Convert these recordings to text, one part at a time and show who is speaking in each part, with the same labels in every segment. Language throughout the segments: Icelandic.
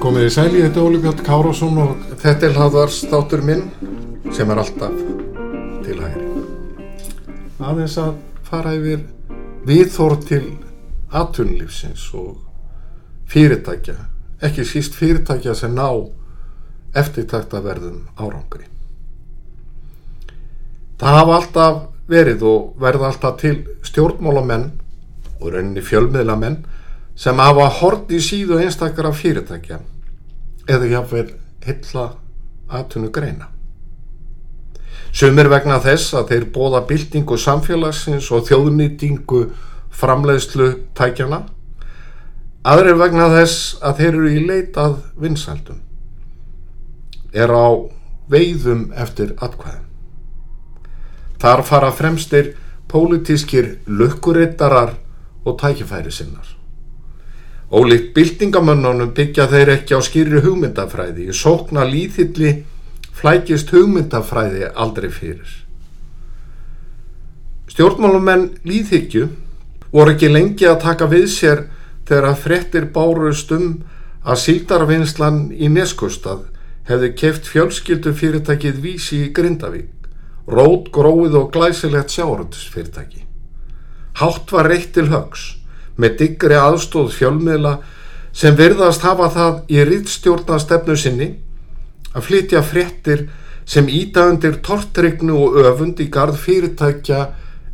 Speaker 1: Komið í sæli, þetta er Óli Björn Kárásson og þetta er hlaðvarstátur minn sem er alltaf til hægri. Aðeins að fara yfir viðþór til atunlífsins og fyrirtækja, ekki síst fyrirtækja sem ná eftirtækt að verðum árangri. Það hafa alltaf verið og verða alltaf til stjórnmálamenn og rauninni fjölmiðlamenn sem hafa hort í síðu einstakara fyrirtækja eða jáfnveil hylla aðtunu greina. Sumir vegna þess að þeir bóða byltingu samfélagsins og þjóðnýtingu framleiðslu tækjana, aðrir vegna þess að þeir eru í leitað vinsaldum, er á veiðum eftir atkvæðum. Þar fara fremstir pólitískir lukkurittarar og tækifæri sinnar. Ólíkt byltingamönnunum byggja þeir ekki á skýri hugmyndafræði. Í sókna líðilli flækist hugmyndafræði aldrei fyrir. Stjórnmálumenn líðhyggju voru ekki lengi að taka við sér þegar að frettir bárust um að síldarvinnslan í Neskustad hefði keft fjölskyldu fyrirtækið vísi í Grindavík, rót, gróið og glæsilegt sjáratusfyrirtæki. Hátt var reitt til högs með diggri aðstóð fjölmiðla sem virðast hafa það í rittstjórnastefnu sinni að flytja fréttir sem ídagundir tortrygnu og öfund í gard fyrirtækja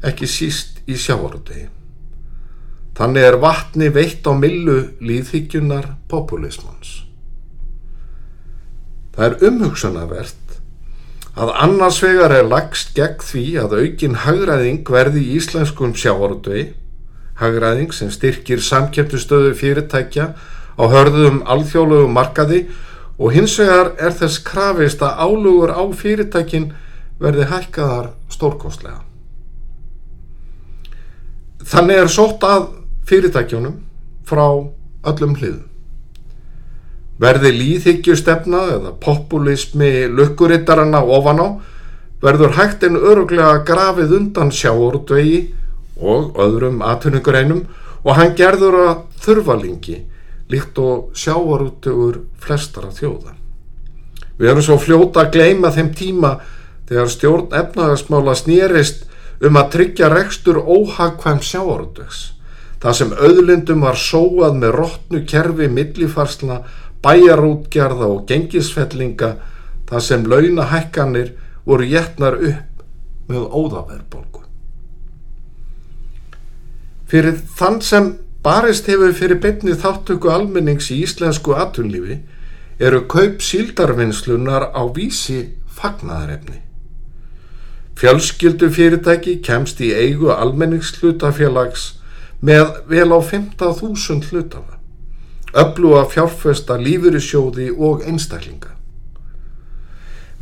Speaker 1: ekki síst í sjávarútegi. Þannig er vatni veitt á millu líðhyggjunar populismans. Það er umhugsunavert að annars vegar er lagst gegn því að aukin hagræðing verði í íslenskum sjávarútegi hagræðing sem styrkir samkjöptustöðu fyrirtækja á hörðum alþjóðlegu markaði og hins vegar er þess krafist að álugur á fyrirtækin verði hækkaðar stórkostlega. Þannig er sótt að fyrirtækjunum frá öllum hliðum. Verði líðhyggjustefna eða populismi lukkurittarana ofan á verður hægt en öruglega grafið undan sjáurtvegi og öðrum atvinningareinum og hann gerður að þurfalingi líkt og sjáarútugur flestara þjóða. Við erum svo fljóta að gleima þeim tíma þegar stjórn efnagasmála snýrist um að tryggja rekstur óhagkvæm sjáarútugs. Það sem auðlindum var sóað með rótnu kerfi millifarsla, bæjarútgerða og gengisfellinga það sem launahækkanir voru jætnar upp með óðaverðbólgu. Fyrir þann sem barist hefur fyrir betni þáttöku almennings í íslensku atunlífi eru kaup síldarvinnslunar á vísi fagnaðarefni. Fjölskyldu fyrirtæki kemst í eigu almenningshlutafélags með vel á 15.000 hlutafa. Öfluga fjárfesta lífyrisjóði og einstaklinga.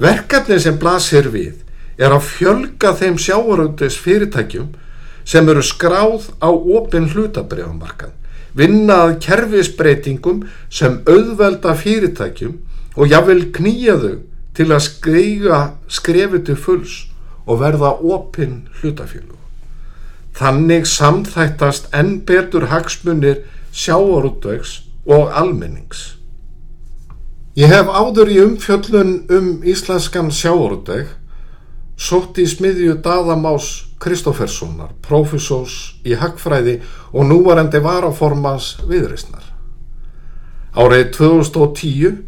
Speaker 1: Verkefni sem blasir við er að fjölga þeim sjáaröndis fyrirtækjum sem eru skráð á opin hlutabriðamarkað, vinna að kerfisbreytingum sem auðvelda fyrirtækjum og jáfnvel knýja þau til að skreiga skrefið til fulls og verða opin hlutafjölu. Þannig samþættast enn betur hagsmunir sjáarútvegs og almennings. Ég hef áður í umfjöllun um íslenskan sjáarútveg sótt í smiðju Daðamás Kristóferssonar, profesós í Hagfræði og núvarendi varaformans viðreysnar. Árið 2010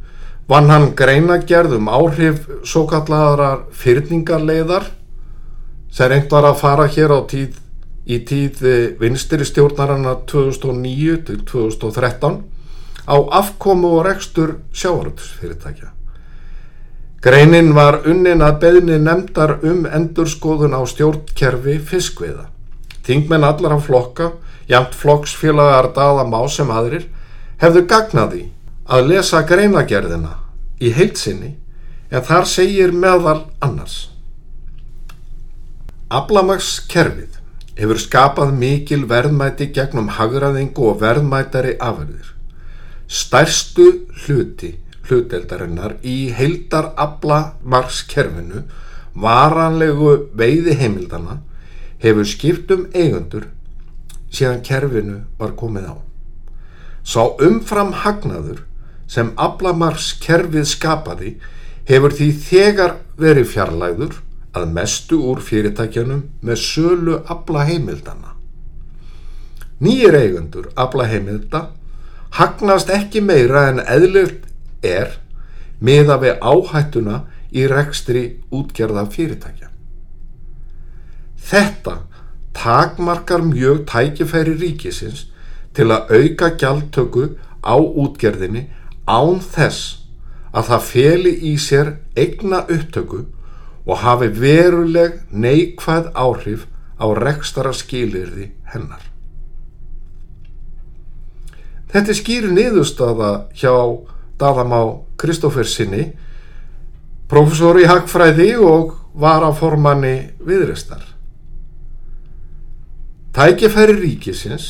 Speaker 1: vann hann greinagerð um áhrif svo kalladar fyrningarleiðar sem reynd var að fara hér á tíð í tíð vinstri stjórnarana 2009 til 2013 á afkomu og rekstur sjáaröpsfyrirtækja. Greinin var unnin að beðni nefndar um endurskoðun á stjórnkerfi fiskviða. Þingmenn allar á flokka, jæmt flokksfélagar daða má sem aðrir, hefðu gagnaði að lesa greinagerðina í heilsinni en þar segir meðal annars. Ablamagskerfið hefur skapað mikil verðmæti gegnum hagraðingu og verðmætari afurðir. Stærstu hluti hluteldarinnar í heildar abla margskerfinu varanlegu veiði heimildana hefur skipt um eigundur síðan kerfinu var komið á. Sá umfram hagnaður sem ablamarkskerfið skapaði hefur því þegar verið fjarlæður að mestu úr fyrirtækjanum með sölu ablaheimildana. Nýjir eigundur ablaheimilda hagnast ekki meira en eðlögt er miða við áhættuna í rekstri útgerða fyrirtækja. Þetta takmarkar mjög tækifæri ríkisins til að auka gjaldtöku á útgerðinni án þess að það feli í sér eigna upptöku og hafi veruleg neikvæð áhrif á rekstara skilirði hennar. Þetta skýr niðurstaða hjá Daðamá Kristófer sinni, profesor í Hagfræði og varaformanni viðrestar. Tækifæri ríkisins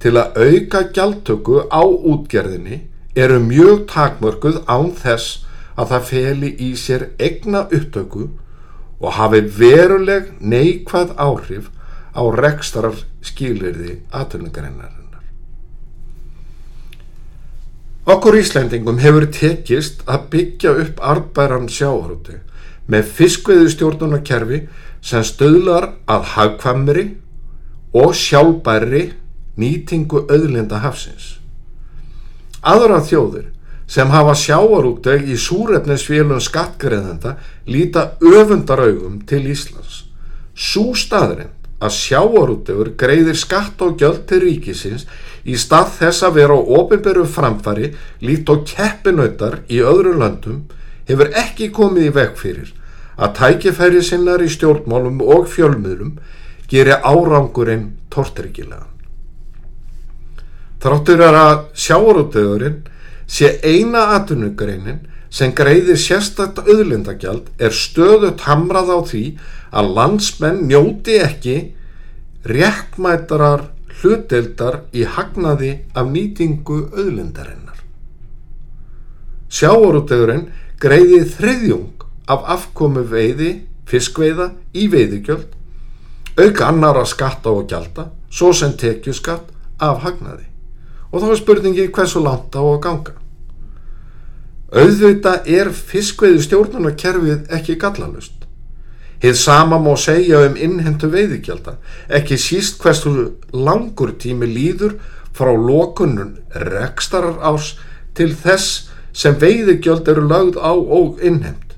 Speaker 1: til að auka gjaldtöku á útgerðinni eru mjög takmörguð án þess að það feli í sér egna upptöku og hafi veruleg neikvæð áhrif á rekstarar skilirði aðtöfningarinnarinnar. Okkur Íslandingum hefur tekist að byggja upp arbæran sjávarúti með fiskveðustjórnunarkerfi sem stöðlar að hagkvamri og sjálfbæri nýtingu öðlinda hafsins. Aðra þjóðir sem hafa sjáarúteg í súrefnisfélun skattgreðenda líta öfundaraugum til Íslands. Sú staðrind að sjáarútegur greiðir skatt og gjöld til ríkisins í stað þess að vera á ofinberu framfari lít og keppinautar í öðru landum hefur ekki komið í veg fyrir að tækifæri sinnar í stjórnmálum og fjölmiðlum gerir árangurinn tortryggilegan. Þráttur er að sjáarútegurinn sé eina atvinnugreinin sem greiðir sérstakt auðlindagjald er stöðut hamrað á því að landsmenn njóti ekki réttmætarar hlutdeildar í hagnaði af nýtingu auðlindarinnar. Sjáarútegurinn greiði þriðjung af afkomu veiði, fiskveiða í veiðigjöld, auka annara skatta og gjalda, svo sem tekju skatt af hagnaði og þá er spurningi hversu langt á að ganga. Auðvita er fiskveiðu stjórnunarkerfið ekki gallalust. Hið sama má segja um innhendu veiðikjálta, ekki síst hversu langur tími líður frá lokunun rekstarar árs til þess sem veiðikjöld eru lagð á og innhend.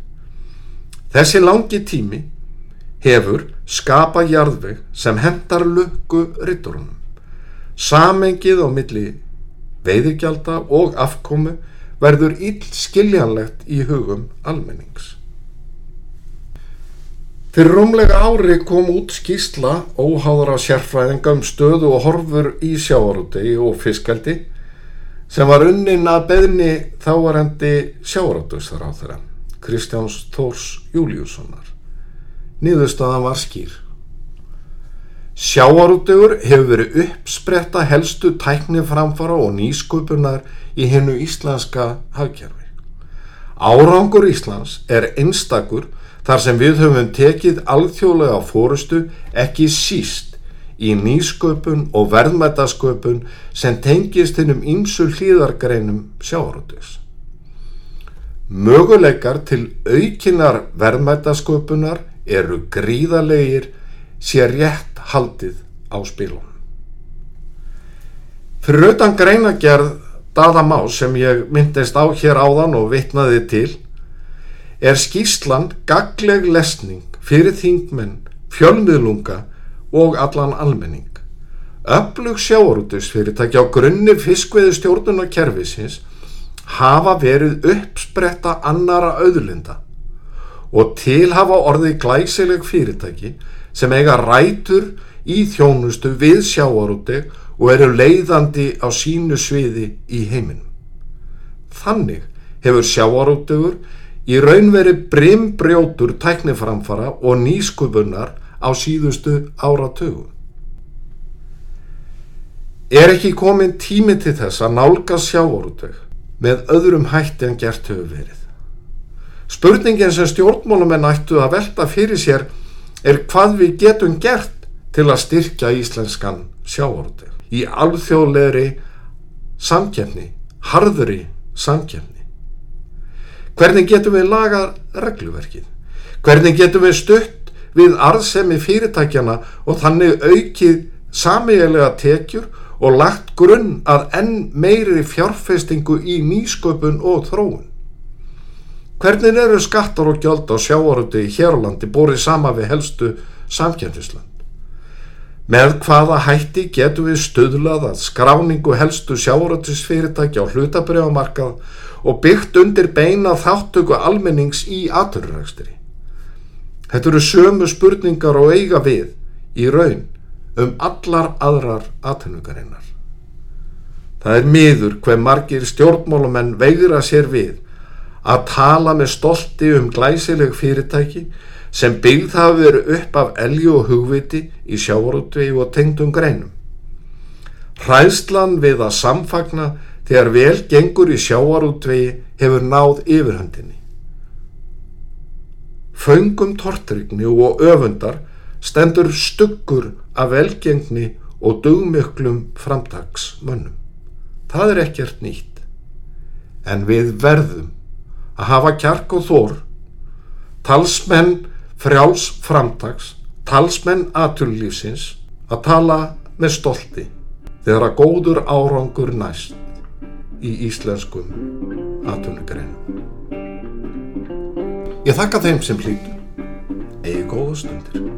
Speaker 1: Þessi langi tími hefur skapa jarðveg sem hendar lukku ritturunum. Samengið á milli veiðigjálta og afkomu verður ill skiljanlegt í hugum almennings. Fyrir rúmlega ári kom út skísla óháðara sérfræðinga um stöðu og horfur í sjáarútegi og fiskaldi sem var unnin að beðni þáarendi sjáarútugsþar á þeirra, Kristjáns Þórs Júliussonar. Nýðustöðan var skýr. Sjáarútegur hefur verið uppspretta helstu tækniframfara og nýsköpunar í hennu íslenska hafkerfi. Árangur Íslands er einstakur þar sem við höfum tekið alþjóðlega fórustu ekki síst í nýsköpun og verðmætasköpun sem tengist hennum ímsu hlýðargreinum sjáarútegs. Möguleikar til aukinar verðmætasköpunar eru gríðalegir sér rétt haldið á spilunum. Fyrir auðan greinagerð Daðamá sem ég myndist á hér áðan og vitnaði til er skýrslan gagleg lesning fyrir þingmenn, fjölmiðlunga og allan almenning. Öflug sjáurútusfyrirtæki á grunni fiskveði stjórnunar kervisins hafa verið uppspretta annara auðlinda og til hafa orðið glæsileg fyrirtæki sem eiga rætur í þjónustu við sjáarúteg og eru leiðandi á sínu sviði í heiminum. Þannig hefur sjáarútegur í raunveri brimbrjótur tækniframfara og nýskupunar á síðustu áratugum. Er ekki komin tími til þess að nálga sjáoruteg með öðrum hætti en gert hefur verið? Spurningin sem stjórnmálumenn ættu að velta fyrir sér er hvað við getum gert til að styrkja íslenskan sjáoruteg í alþjóðlegri samkjæfni, harðuri samkjæfni. Hvernig getum við lagað regluverkið? Hvernig getum við stutt við arðsemi fyrirtækjana og þannig aukið samíðilega tekjur og lagt grunn að enn meiri fjárfestingu í nýsköpun og þróun? Hvernig eru skattar og gjöld á sjáaröndi í Hérlandi bórið sama við helstu samkjæfnisland? Með hvaða hætti getum við stöðlað að skráningu helstu sjáaröndisfyrirtæki á hlutabriðamarkað og byggt undir beina þáttöku almennings í aturrækstri? Þetta eru sömu spurningar og eiga við í raun um allar aðrar atvinnugarinnar. Það er miður hver margir stjórnmálumenn veigra sér við að tala með stolti um glæsileg fyrirtæki sem byggð hafa verið upp af elju og hugviti í sjávarútvegi og tengdum greinum. Hræðslan við að samfagna þegar vel gengur í sjávarútvegi hefur náð yfirhandinni. Föngum tortrygni og öfundar stendur stuggur af velgengni og dugmöklum framtagsmönnum. Það er ekkert nýtt. En við verðum að hafa kjark og þór, talsmenn frjáls framtags, talsmenn aturlífsins að tala með stolti þegar að góður árangur næst í íslenskum aturnugreinum. Ég þakka þeim sem hlýtu. Egi góða stundir.